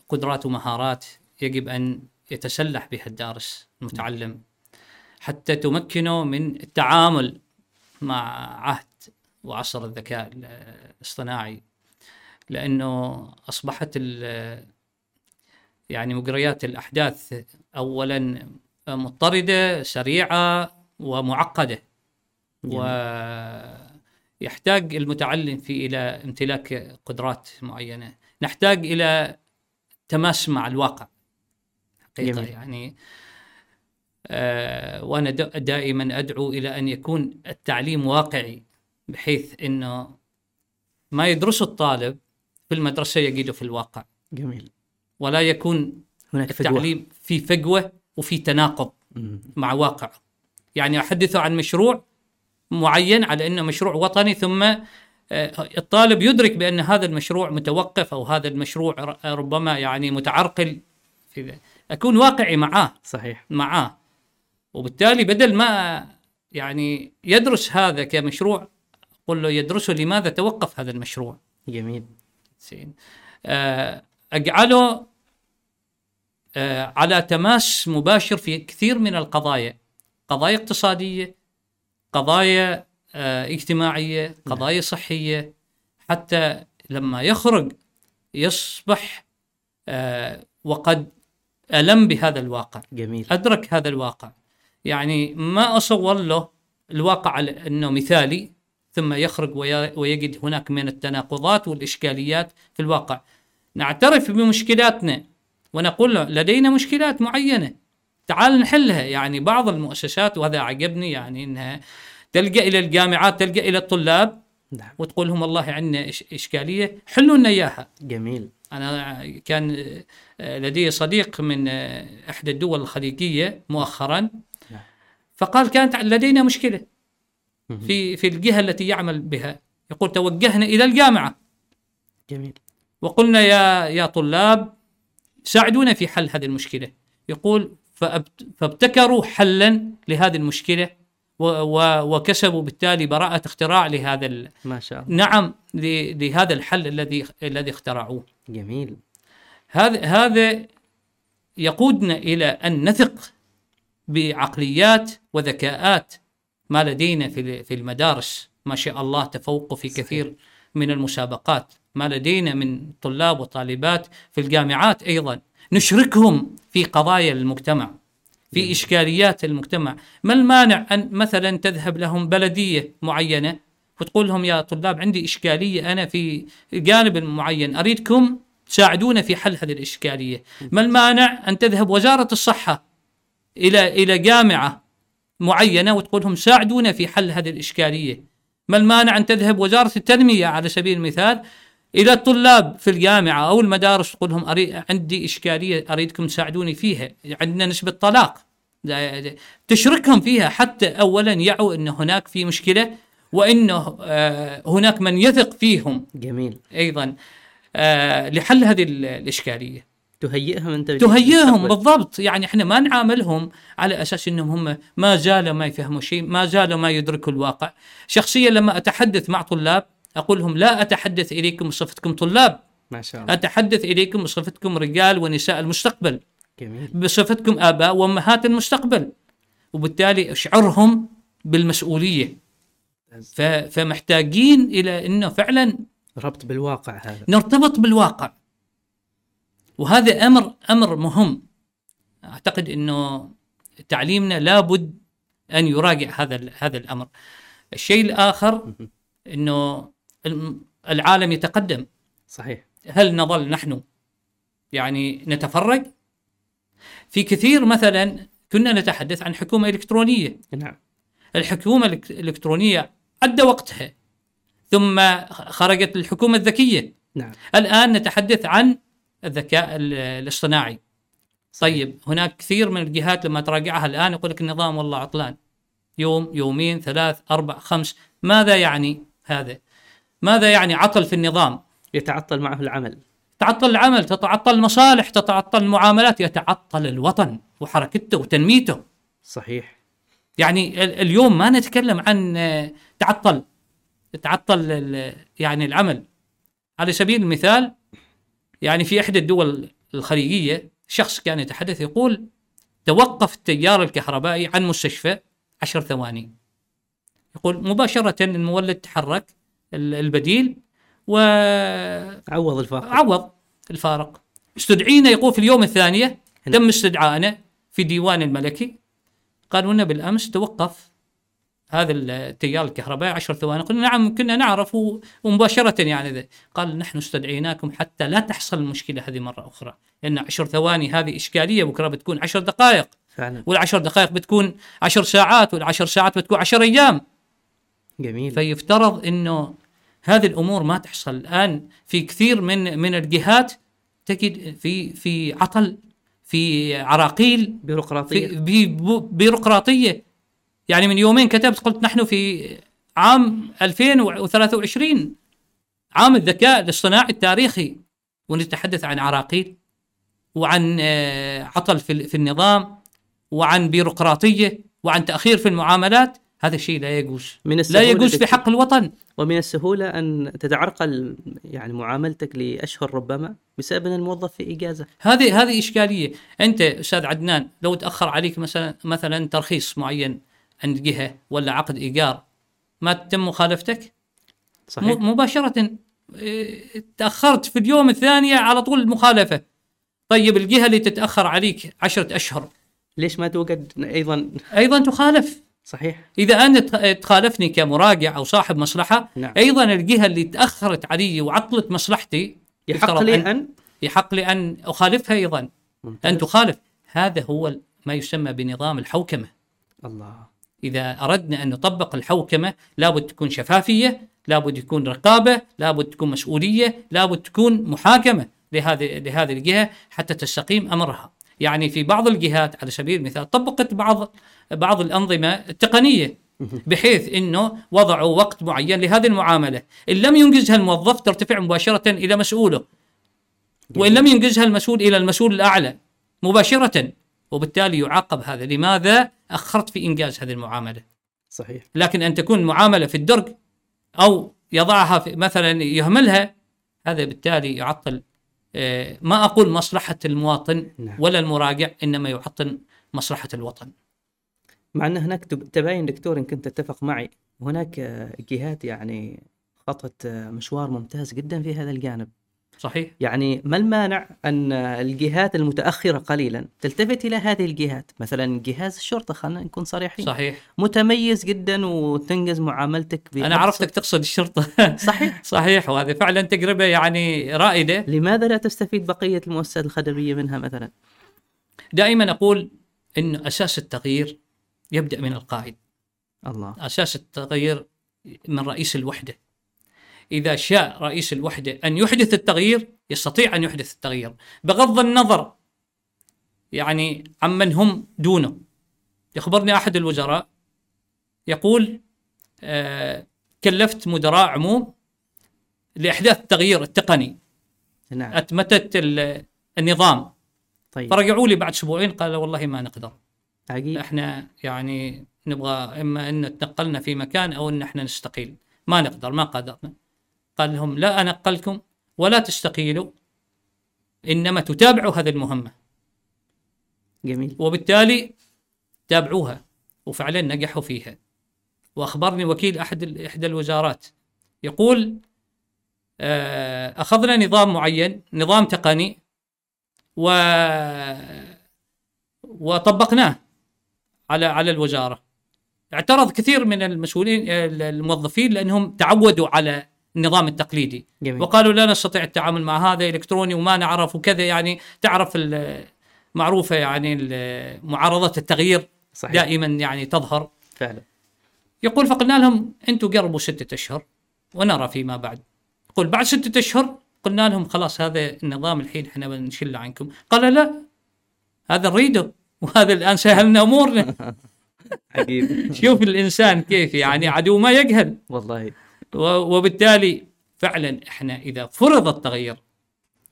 قدرات ومهارات يجب أن يتسلح بها الدارس المتعلم حتى تمكنه من التعامل مع عهد وعصر الذكاء الاصطناعي. لأنه أصبحت ال- يعني مجريات الأحداث اولا مضطردة سريعة ومعقدة. ويحتاج المتعلم في إلى امتلاك قدرات معينة. نحتاج إلى تماس مع الواقع. حقيقة جميل. يعني آه وأنا دا- دائما أدعو إلى أن يكون التعليم واقعي بحيث إنه ما يدرسه الطالب في المدرسة يجده في الواقع جميل ولا يكون هناك فجوة التعليم في فجوة وفي تناقض مم. مع واقع يعني احدثه عن مشروع معين على إنه مشروع وطني ثم آه، الطالب يدرك بأن هذا المشروع متوقف أو هذا المشروع ربما يعني متعرقل. أكون واقعي معاه صحيح. معاه. وبالتالي بدل ما يعني يدرس هذا كمشروع قل له يدرسه لماذا توقف هذا المشروع؟ جميل. زين. آه، أجعله آه، على تماس مباشر في كثير من القضايا. قضايا اقتصادية قضايا آه، اجتماعية قضايا صحية. حتى لما يخرج يصبح وقد ألم بهذا الواقع. جميل. أدرك هذا الواقع. يعني ما أصور له الواقع على أنه مثالي ثم يخرج وي- ويجد هناك من التناقضات والإشكاليات في الواقع. نعترف بمشكلاتنا ونقول له لدينا مشكلات معينة. تعال نحلها. يعني بعض المؤسسات وهذا عجبني يعني إنها تلجأ إلى الجامعات تلجأ إلى الطلاب نعم. وتقول لهم والله عندنا إش- إشكالية حلوا لنا إياها. جميل. أنا كان آه، لدي صديق من آه، إحدى الدول الخليجية مؤخرا. نعم. فقال كانت لدينا مشكلة. في في الجهة التي يعمل بها. يقول توجهنا إلى الجامعة. جميل. وقلنا يا يا طلاب ساعدونا في حل هذه المشكلة. يقول فابتكروا حلا لهذه المشكلة وكسبوا بالتالي براءة اختراع لهذا ما شاء الله. نعم لهذا الحل الذي الذي اخترعوه. جميل. هذا هذا يقودنا إلى أن نثق بعقليات وذكاءات ما لدينا في في المدارس. ما شاء الله تفوق في كثير من المسابقات. ما لدينا من طلاب وطالبات في الجامعات أيضا. نشركهم في قضايا المجتمع في إشكاليات المجتمع. ما المانع أن مثلا تذهب لهم بلدية معينة وتقول لهم يا طلاب عندي إشكالية أنا في جانب معين أريدكم تساعدونا في حل هذه الإشكالية. ما المانع أن تذهب وزارة الصحة إلى إلى جامعة معينة وتقول لهم ساعدونا في حل هذه الإشكالية. ما المانع أن تذهب وزارة التنمية على سبيل المثال إلى الطلاب في الجامعة أو المدارس تقول لهم أريد عندي إشكالية أريدكم تساعدوني فيها. عندنا نسبة طلاق. تشركهم فيها حتى اولا يعوا أن هناك في مشكلة وانه آه، هناك من يثق فيهم. جميل. أيضا آه، لحل هذه ال- الإشكالية. تهيئهم أنت تهيئهم. بالضبط. يعني إحنا ما نعاملهم على أساس إنهم هم ما زالوا ما يفهموا شيء ما زالوا ما يدركوا الواقع. شخصيا لما أتحدث مع طلاب أقول لهم لا أتحدث إليكم بصفتكم طلاب. ما شاء الله. أتحدث إليكم بصفتكم رجال ونساء المستقبل. جميل. بصفتكم آباء وأمهات المستقبل. وبالتالي أشعرهم بالمسؤولية. فمحتاجين إلى إنه فعلا ربط بالواقع هذا. نرتبط بالواقع. وهذا أمر أمر مهم. أعتقد إنه تعليمنا لابد أن يراجع هذا هذا الأمر. الشيء الآخر إنه الم- العالم يتقدم. صحيح. هل نظل نحن يعني نتفرج؟ في كثير مثلا كنا نتحدث عن حكومة إلكترونية. نعم. الحكومة الإلكترونية عدى وقتها. ثم خرجت الحكومة الذكية. نعم. الآن نتحدث عن الذكاء ال- الاصطناعي. طيب هناك كثير من الجهات لما تراجعها الآن يقول لك النظام والله عطلان. يوم يومين ثلاث أربع خمس. ماذا يعني هذا؟ ماذا يعني عطل في النظام؟ يتعطل معه العمل. تعطل العمل تتعطل المصالح تتعطل المعاملات يتعطل الوطن وحركته وتنميته. صحيح. يعني ال- اليوم ما نتكلم عن تعطل تعطل يعني العمل. على سبيل المثال. يعني في إحدى الدول الخليجية شخص كان يتحدث يقول توقف التيار الكهربائي عن مستشفى عشر ثواني. يقول مباشرة المولد تحرك ال- البديل عوض الفاقد وعوض الفارق. استدعينا يقول في اليوم الثانية هنا. تم استدعائنا في ديوان الملكي. قالوا لنا بالأمس توقف هذا التيار الكهربائي 10 ثواني. قلنا نعم كنا نعرف و- ومباشرة يعني ذا. قال نحن استدعيناكم حتى لا تحصل المشكلة هذه مرة أخرى. لأن 10 ثواني هذه إشكالية بكرة بتكون 10 دقائق. فعلا. والعشر دقائق بتكون 10 ساعات والعشر ساعات بتكون 10 أيام. جميل. فيفترض إنه هذه الأمور ما تحصل. الآن في كثير من من الجهات تجد في في عطل. في عراقيل بيروقراطية. في بي- بيروقراطية. يعني من يومين كتبت قلت نحن في عام 2023 عام الذكاء الاصطناعي التاريخي ونتحدث عن عراقيل وعن آه، عطل في في النظام وعن بيروقراطية وعن تأخير في المعاملات. هذا الشيء لا يجوز. من لا يجوز في. حق الوطن. ومن السهولة أن تتعرقل يعني معاملتك لأشهر ربما بسبب أن الموظف في إجازة. هذه هذه إشكالية. أنت أستاذ عدنان لو تأخر عليك مثلا مثلا ترخيص معين عند جهة ولا عقد إيجار ما تتم مخالفتك؟ صحيح. م- مباشرة إيه، تأخرت في اليوم الثانية على طول المخالفة. طيب الجهة اللي تتأخر عليك عشرة أشهر. ليش ما توجد أيضا؟ أيضا تخالف. صحيح. إذا تخ- تخالفني كمراجع أو صاحب مصلحة نعم. أيضا الجهة اللي تأخرت علي وعطلت مصلحتي يحق لي أن- أن؟ يحق لي أن أخالفها أيضا. ممتاز. أن تخالف. هذا هو ما يسمى بنظام الحوكمة. الله. إذا أردنا أن نطبق الحوكمة لابد تكون شفافية لابد يكون رقابة لابد تكون مسؤولية لابد تكون محاكمة لهذه لهذه الجهة حتى تستقيم أمرها. يعني في بعض الجهات على سبيل المثال طبقت بعض بعض الأنظمة التقنية بحيث إنه وضعوا وقت معين لهذه المعاملة، إن لم ينجزها الموظف ترتفع مباشرة إلى مسؤوله. وإن لم ينجزها المسؤول إلى المسؤول الأعلى مباشرة وبالتالي يعاقب هذا، لماذا أخرت في إنجاز هذه المعاملة؟ صحيح لكن أن تكون معاملة في الدرج أو يضعها في مثلا يهملها هذا بالتالي يعطل ما أقول مصلحة المواطن نعم. ولا المراجع إنما يعطل مصلحة الوطن. مع أن هناك تب- تباين دكتور إن كنت تتفق معي هناك آه، جهات يعني خطت آه، مشوار ممتاز جدا في هذا الجانب صحيح؟ يعني ما المانع أن الجهات المتأخرة قليلا تلتفت إلى هذه الجهات. مثلا جهاز الشرطة خلينا نكون صريحين. صحيح. متميز جدا وتنجز معاملتك أنا عرفتك تقصد الشرطة. <laughs> صحيح. صحيح وهذه فعلا تجربة يعني رائدة. لماذا لا تستفيد بقية المؤسسات الخدمية منها مثلا؟ دائما أقول إن أساس التغيير يبدأ من القائد. الله. أساس التغيير من رئيس الوحدة. إذا شاء رئيس الوحدة أن يحدث التغيير يستطيع أن يحدث التغيير. بغض النظر يعني عمن هم دونه. يخبرني أحد الوزراء يقول آه كلفت مدراء عموم لإحداث التغيير التقني. نعم. أتمتت ال- النظام. طيب. فرجعوا لي بعد أسبوعين قالوا والله ما نقدر. عجيب. إحنا يعني نبغى إما أن تنقلنا في مكان أو أن إحنا نستقيل. ما نقدر ما قدرنا. قال لهم لا أنقلكم ولا تستقيلوا إنما تتابعوا هذه المهمة. جميل. وبالتالي تابعوها وفعلا نجحوا فيها. وأخبرني وكيل أحد ال- إحدى الوزارات. يقول آه، أخذنا نظام معين نظام تقني و وطبقناه على على الوزارة. اعترض كثير من المسؤولين الموظفين لأنهم تعودوا على النظام التقليدي. جميل. وقالوا لا نستطيع التعامل مع هذا إلكتروني وما نعرف وكذا. يعني تعرف معروفة يعني معارضه التغيير صحيح. دائما يعني تظهر. فعلا. يقول فقلنا لهم أنتم قربوا ستة أشهر ونرى فيما بعد. يقول بعد ستة أشهر قلنا لهم خلاص هذا النظام الحين إحنا بنشله عنكم. قال لا هذا نريده وهذا الآن سهلنا أمورنا. <laughs> عجيب. <laughs> شوف الإنسان كيف يعني عدو ما يجهل. والله. وبالتالي فعلا إحنا إذا فرض التغيير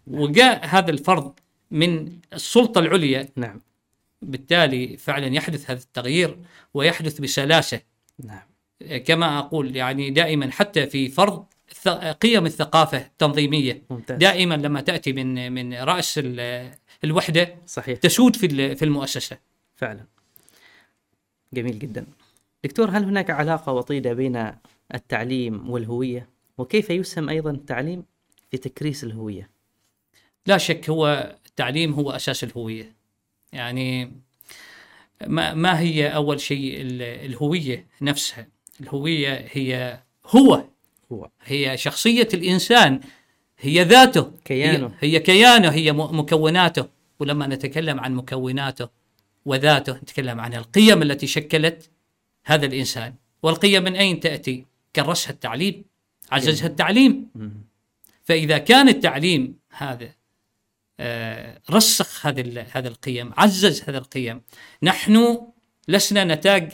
وجاء هذا الفرض من السلطة العليا نعم. بالتالي فعلا يحدث هذا التغيير ويحدث بسلاسه نعم. كما أقول يعني دائما حتى في فرض قيم الثقافة التنظيمية ممتاز. دائما لما تأتي من من رأس ال- الوحدة صحيح. تسود في في المؤسسة. فعلا. جميل جدا. دكتور هل هناك علاقة وطيدة بين التعليم والهوية وكيف يسهم أيضا التعليم في تكريس الهوية؟ لا شك هو التعليم هو أساس الهوية. يعني ما, ما هي أول شيء ال- الهوية نفسها. الهوية هي هو. هو. هي شخصية الإنسان. هي ذاته. كيانه. هي, هي كيانه. هي مكوناته. ولما نتكلم عن مكوناته وذاته نتكلم عن القيم التي شكلت هذا الإنسان. والقيم من أين تأتي؟ كرسها التعليم عززها التعليم. مم. فإذا كان التعليم هذا آه، رسخ هذه ال- هذه القيم عزز هذه القيم نحن لسنا نتاج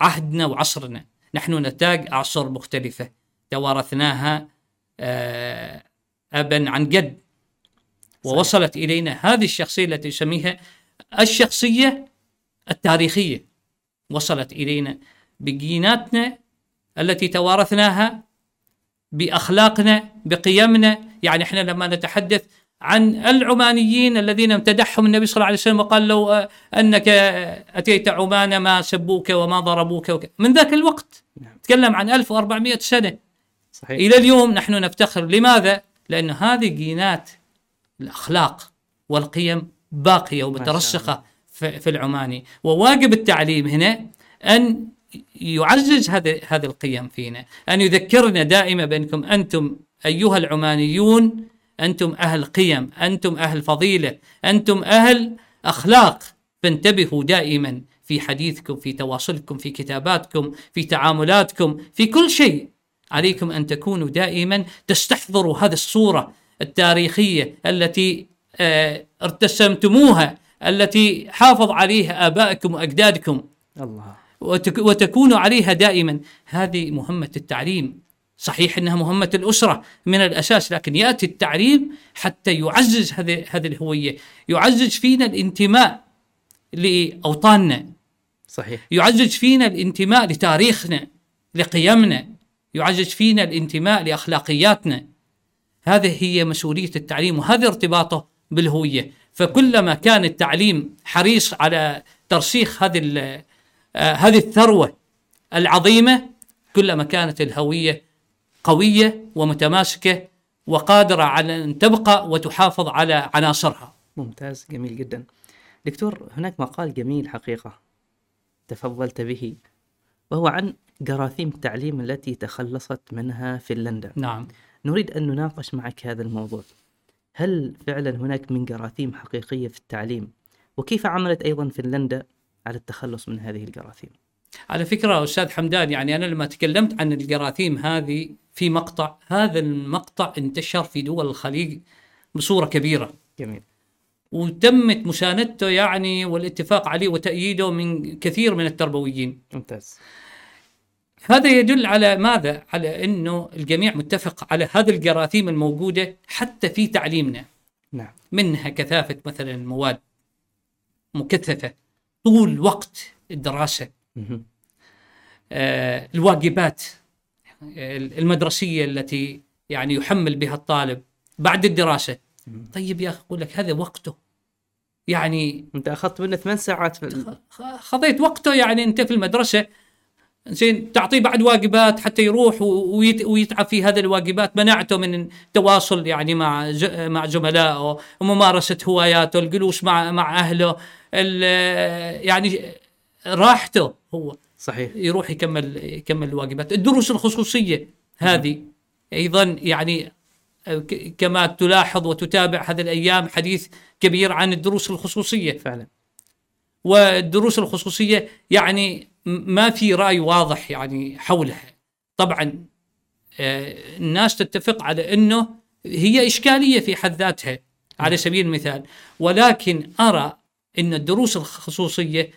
عهدنا وعصرنا. نحن نتاج أعصر مختلفة. توارثناها آه، أبا عن جد. ووصلت إلينا هذه الشخصية التي نسميها الشخصية التاريخية. وصلت إلينا بجيناتنا التي توارثناها بأخلاقنا بقيمنا. يعني إحنا لما نتحدث عن العمانيين الذين امتدحهم النبي صلى الله عليه وسلم وقال لو آه، أنك آه، أتيت عمان ما سبوك وما ضربوك وك... من ذاك الوقت. نعم. تكلم عن 1400 سنة. صحيح. إلى اليوم نحن نفتخر. لماذا؟ لأن هذه جينات الأخلاق والقيم باقية ومترسخه في في العماني. وواجب التعليم هنا أن يعزز هذه هذه القيم فينا. أن يذكرنا دائما بأنكم أنتم أيها العمانيون أنتم أهل قيم أنتم أهل فضيلة أنتم أهل أخلاق. فانتبهوا دائما في حديثكم في تواصلكم في كتاباتكم في تعاملاتكم في كل شيء. عليكم أن تكونوا دائما تستحضروا هذه الصورة التاريخية التي آه، ارتسمتموها التي حافظ عليها آبائكم وأجدادكم. الله. وتك وتكونوا عليها دائما. هذه مهمة التعليم. صحيح إنها مهمة الأسرة من الأساس لكن يأتي التعليم حتى يعزز هذه هذه الهوية. يعزز فينا الانتماء لأوطاننا. صحيح. يعزز فينا الانتماء لتاريخنا لقيمنا. يعزز فينا الانتماء لأخلاقياتنا. هذه هي مسؤولية التعليم وهذا ارتباطه بالهوية. فكلما كان التعليم حريص على ترسيخ هذه هذه الثروة العظيمة كلما كانت الهوية قوية ومتماسكة وقادرة على أن تبقى وتحافظ على عناصرها. ممتاز جميل جدا. دكتور هناك مقال جميل حقيقة تفضلت به وهو عن جراثيم التعليم التي تخلصت منها فنلندا. نعم. نريد أن نناقش معك هذا الموضوع. هل فعلا هناك من جراثيم حقيقية في التعليم؟ وكيف عملت أيضا فنلندا؟ على التخلص من هذه الجراثيم. على فكرة أستاذ حمدان يعني أنا لما تكلمت عن الجراثيم هذه في مقطع هذا المقطع انتشر في دول الخليج بصورة كبيرة. جميل. وتمت مساندته يعني والاتفاق عليه وتأييده من كثير من التربويين. ممتاز. هذا يدل على ماذا؟ على أنه الجميع متفق على هذه الجراثيم الموجودة حتى في تعليمنا. نعم. منها كثافة مثلا المواد مكثفة. طول وقت الدراسة. مهم. آه، الواجبات آه، المدرسية التي يعني يحمل بها الطالب بعد الدراسة. مم. طيب يا أخي أقول لك هذا وقته. يعني أنت أخذت منه ثمان ساعات في خذيت وقته يعني أنت في المدرسة. زين تعطيه بعد واجبات حتى يروح ويتعب في هذه الواجبات. منعته من التواصل يعني مع مع زملائه وممارسة هواياته الجلوس مع مع أهله. ال- يعني راحته هو صحيح. يروح يكمل يكمل الواجبات. الدروس الخصوصية هذه أيضا يعني ك- كما تلاحظ وتتابع هذه الأيام حديث كبير عن الدروس الخصوصية. فعلا. والدروس الخصوصية يعني ما في رأي واضح يعني حولها. طبعا آه، الناس تتفق على أنه هي إشكالية في حد ذاتها على سبيل المثال. ولكن أرى أن الدروس الخصوصية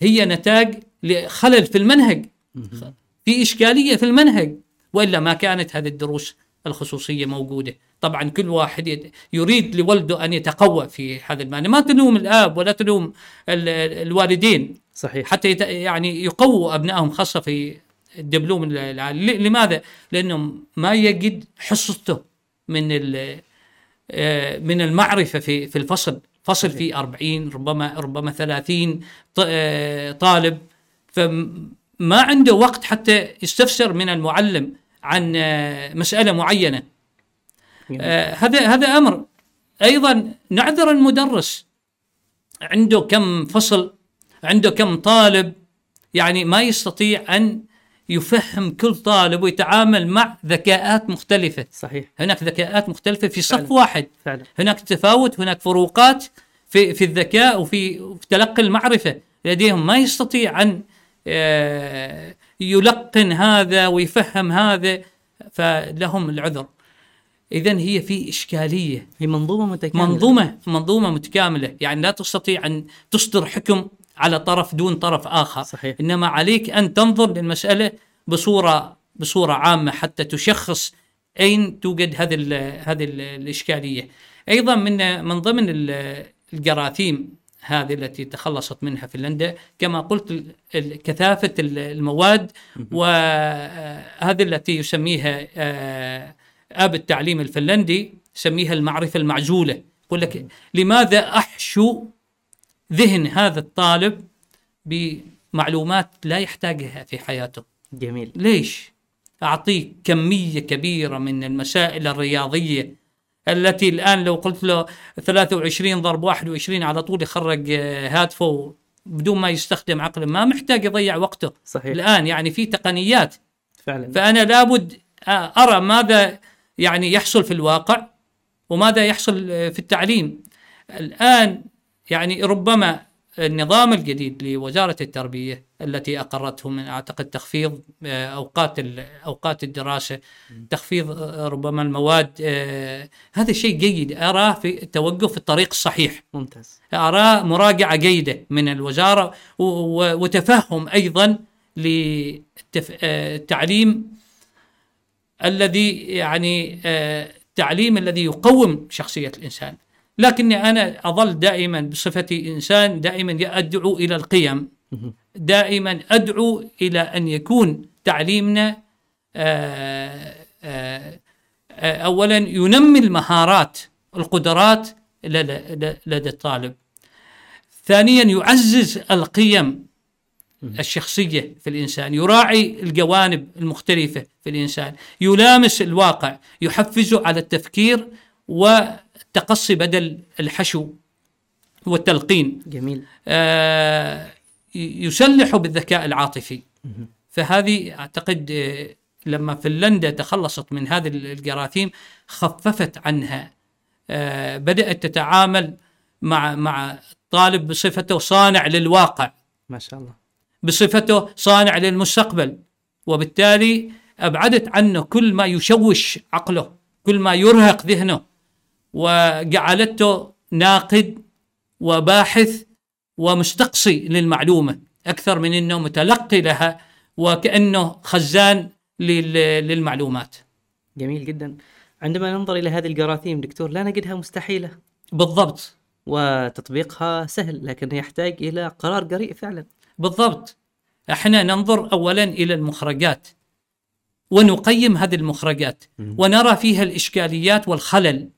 هي نتاج لخلل في المنهج. في إشكالية في المنهج وإلا ما كانت هذه الدروس الخصوصية موجودة. طبعا كل واحد يد- يريد لولده أن يتقوى في هذا المعنى. ما تلوم الآب ولا تلوم ال- الوالدين. صحيح. حتى يعني يقووا أبنائهم خاصة في الدبلوم العالي لماذا؟ لأنه ما يجد حصته من آه، من المعرفة في في الفصل. فصل فيه 40 ربما ربما 30 ط- آه، طالب. فما عنده وقت حتى يستفسر من المعلم عن آه، مسألة معينة. آه، هذا هذا أمر. أيضا نعذر المدرس. عنده كم فصل عنده كم طالب يعني ما يستطيع أن يفهم كل طالب ويتعامل مع ذكاءات مختلفة. صحيح. هناك ذكاءات مختلفة في صف فعلا. واحد. فعلا. هناك تفاوت هناك فروقات في في الذكاء وفي في تلقي المعرفة. لديهم ما يستطيع أن آه، يلقن هذا ويفهم هذا فلهم العذر. اذا هي في إشكالية. هي منظومة متكاملة. منظومة منظومة متكاملة. يعني لا تستطيع أن تصدر حكم على طرف دون طرف آخر. صحيح. إنما عليك أن تنظر للمسألة بصوره بصورة عامة حتى تشخص أين توجد هذه ال هذه ال الإشكالية. أيضا من من ضمن ال- الجراثيم هذه التي تخلصت منها فنلندا كما قلت ال- المواد وهذه التي يسميها آه، آب التعليم الفنلندي يسميها المعرفة المعزوله يقول لك لماذا أحشو ذهن هذا الطالب بمعلومات لا يحتاجها في حياته. جميل. ليش؟ اعطيه كمية كبيرة من المسائل الرياضية التي الآن لو قلت له 23 ضرب 21 على طول يخرج آه، هاتفه بدون ما يستخدم عقله ما محتاج يضيع وقته. صحيح. الآن يعني في تقنيات. فعلا. فأنا لابد أرى ماذا يعني يحصل في الواقع وماذا يحصل في التعليم. الآن يعني ربما النظام الجديد لوزارة التربية التي أقرته من أعتقد تخفيض آه، أوقات ال- أوقات الدراسة تخفيض آه، ربما المواد آه، هذا شيء جيد اراه في التوقف في الطريق الصحيح. ممتاز. أراه مراجعة جيدة من الوزارة وتفهم أيضا للتعليم الذي يعني التعليم الذي يقوم شخصية الإنسان. لكني أنا أظل دائما بصفتي إنسان دائما أدعو إلى القيم. دائما أدعو إلى أن يكون تعليمنا آه، آه، آه، أولا ينمي المهارات القدرات لدى الطالب. ثانيا يعزز القيم الشخصية في الإنسان يراعي الجوانب المختلفة في الإنسان يلامس الواقع يحفزه على التفكير والتقصي بدل الحشو والتلقين. جميل. آه، يسلح بالذكاء العاطفي. فهذه أعتقد آه، لما فنلندا تخلصت من هذه الجراثيم خففت عنها. آه، بدأت تتعامل مع مع الطالب بصفته صانع للواقع. ما شاء الله. بصفته صانع للمستقبل. وبالتالي أبعدت عنه كل ما يشوش عقله كل ما يرهق ذهنه. وجعلته ناقد وباحث ومستقصي للمعلومة أكثر من إنه متلقي لها وكأنه خزان لل- للمعلومات. جميل جدا. عندما ننظر إلى هذه الجراثيم دكتور لا نجدها مستحيلة. بالضبط. وتطبيقها سهل لكن يحتاج إلى قرار جريء فعلا. بالضبط. إحنا ننظر اولا إلى المخرجات ونقيم هذه المخرجات ونرى فيها الإشكاليات والخلل.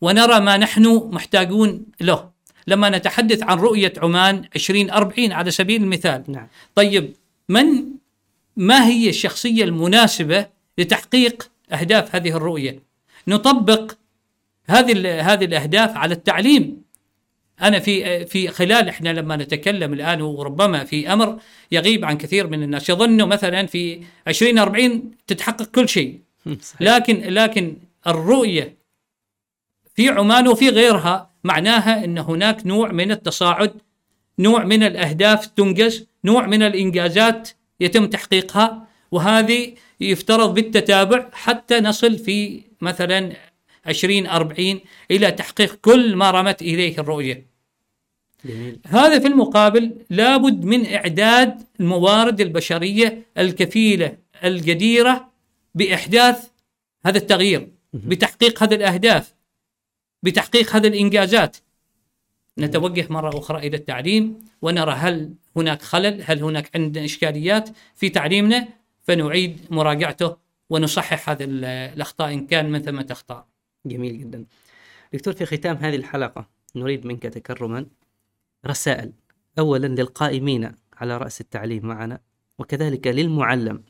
ونرى ما نحن محتاجون له. لما نتحدث عن رؤية عمان 2040 على سبيل المثال. نعم. طيب من ما هي الشخصية المناسبة لتحقيق أهداف هذه الرؤية؟ نطبق هذه هذه الأهداف على التعليم. أنا في في خلال إحنا لما نتكلم الآن وربما في أمر يغيب عن كثير من الناس. يظنوا مثلا في 2040 تتحقق كل شيء. <laughs> صحيح. لكن لكن الرؤية في عمان وفي غيرها. معناها إن هناك نوع من التصاعد نوع من الأهداف تنجز نوع من الإنجازات يتم تحقيقها وهذه يفترض بالتتابع حتى نصل في مثلا 2040 إلى تحقيق كل ما رمت إليه الرؤية. جميل. هذا في المقابل لابد من إعداد الموارد البشرية الكفيلة الجديرة بإحداث هذا التغيير بتحقيق هذه الأهداف. بتحقيق هذه الإنجازات. نتوجه مرة أخرى إلى التعليم ونرى هل هناك خلل هل هناك عندنا إشكاليات في تعليمنا فنعيد مراجعته ونصحح هذه الأخطاء إن كان من ثمة أخطاء جميل جدا. دكتور في ختام هذه الحلقة نريد منك تكرما رسائل. أولا للقائمين على رأس التعليم معنا وكذلك للمعلم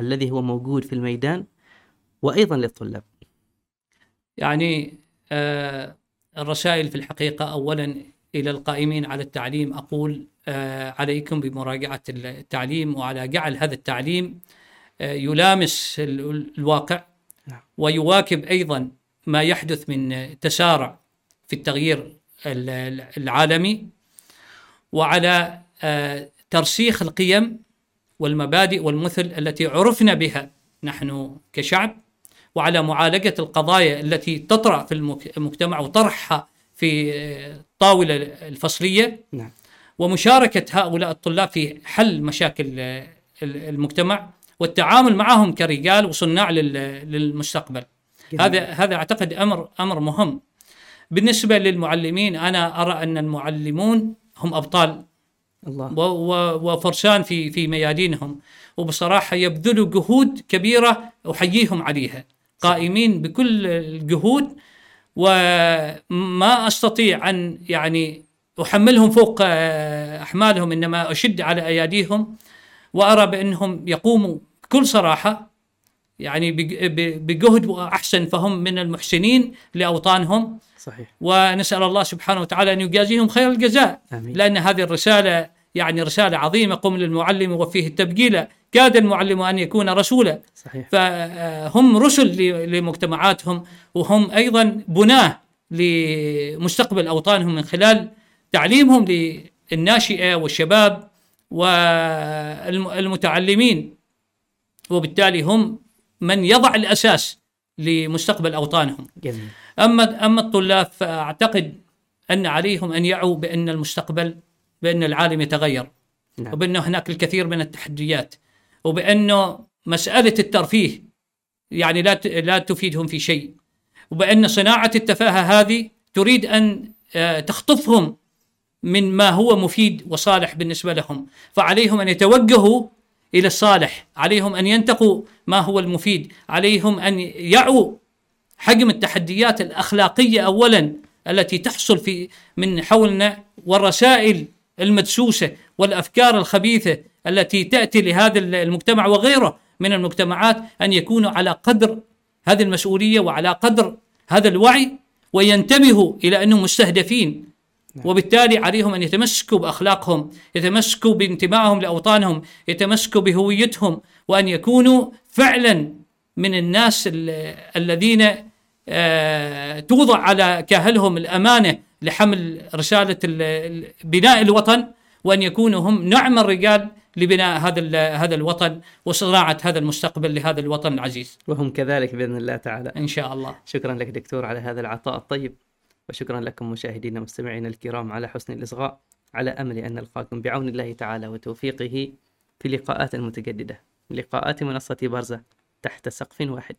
الذي هو موجود في الميدان وأيضا للطلاب. يعني الرسائل في الحقيقة أولا إلى القائمين على التعليم أقول آه عليكم بمراجعة التعليم وعلى جعل هذا التعليم آه يلامس الواقع نعم. ويواكب أيضا ما يحدث من تسارع في التغيير العالمي وعلى آه، ترسيخ القيم والمبادئ والمثل التي عرفنا بها نحن كشعب وعلى معالجة القضايا التي تطرأ في المجتمع وطرحها في الطاولة آه، الفصلية. نعم. ومشاركة هؤلاء الطلاب في حل مشاكل المجتمع والتعامل معهم كرجال وصناع للمستقبل. جميل. هذا هذا أعتقد أمر أمر مهم. بالنسبة للمعلمين أنا أرى أن المعلمون هم أبطال الله. وفرسان في في ميادينهم. وبصراحة يبذلوا جهود كبيرة أحييهم عليها. قائمين بكل الجهود وما أستطيع أن يعني أحملهم فوق أحمالهم إنما أشد على أياديهم وأرى بأنهم يقوموا بكل صراحة يعني بجهد وأحسن فهم من المحسنين لأوطانهم. صحيح. ونسأل الله سبحانه وتعالى أن يجازيهم خير الجزاء. آمين. لأن هذه الرسالة يعني رسالة عظيمة قم للمعلم وفيه التبجيل. كاد المعلم أن يكون رسولا صحيح فهم رسل لمجتمعاتهم وهم أيضا بناة لمستقبل أوطانهم من خلال تعليمهم للناشئة والشباب والمتعلمين وبالتالي هم من يضع الأساس لمستقبل أوطانهم. جميل. أما أما الطلاب فأعتقد أن عليهم أن يعوا بأن المستقبل بأن العالم يتغير. نعم. وبانه هناك الكثير من التحديات وبأنه مسألة الترفيه يعني لا لا تفيدهم في شيء. وبأن صناعة التفاهة هذه تريد أن آه، تخطفهم من ما هو مفيد وصالح بالنسبة لهم، فعليهم أن يتوجهوا إلى الصالح، عليهم أن ينتقوا ما هو المفيد، عليهم أن يعوا حجم التحديات الأخلاقية اولا التي تحصل في من حولنا والرسائل المدسوسة والأفكار الخبيثة التي تأتي لهذا المجتمع وغيره من المجتمعات أن يكونوا على قدر هذه المسؤولية وعلى قدر هذا الوعي وينتبهوا إلى أنهم مستهدفين نعم. وبالتالي عليهم أن يتمسكوا بأخلاقهم، يتمسكوا بانتمائهم لأوطانهم، يتمسكوا بهويتهم وأن يكونوا فعلا من الناس الذين آه، توضع على كاهلهم الأمانة لحمل رسالة بناء الوطن وأن يكونوا هم نعم الرجال لبناء هذا هذا الوطن وصناعه هذا المستقبل لهذا الوطن العزيز. وهم كذلك بإذن الله تعالى. إن شاء الله. شكرا لك دكتور على هذا العطاء الطيب. وشكرا لكم مشاهدينا ومستمعينا الكرام على حسن الإصغاء على أمل أن نلقاكم بعون الله تعالى وتوفيقه في لقاءات متجددة لقاءات منصة برزة تحت سقف واحد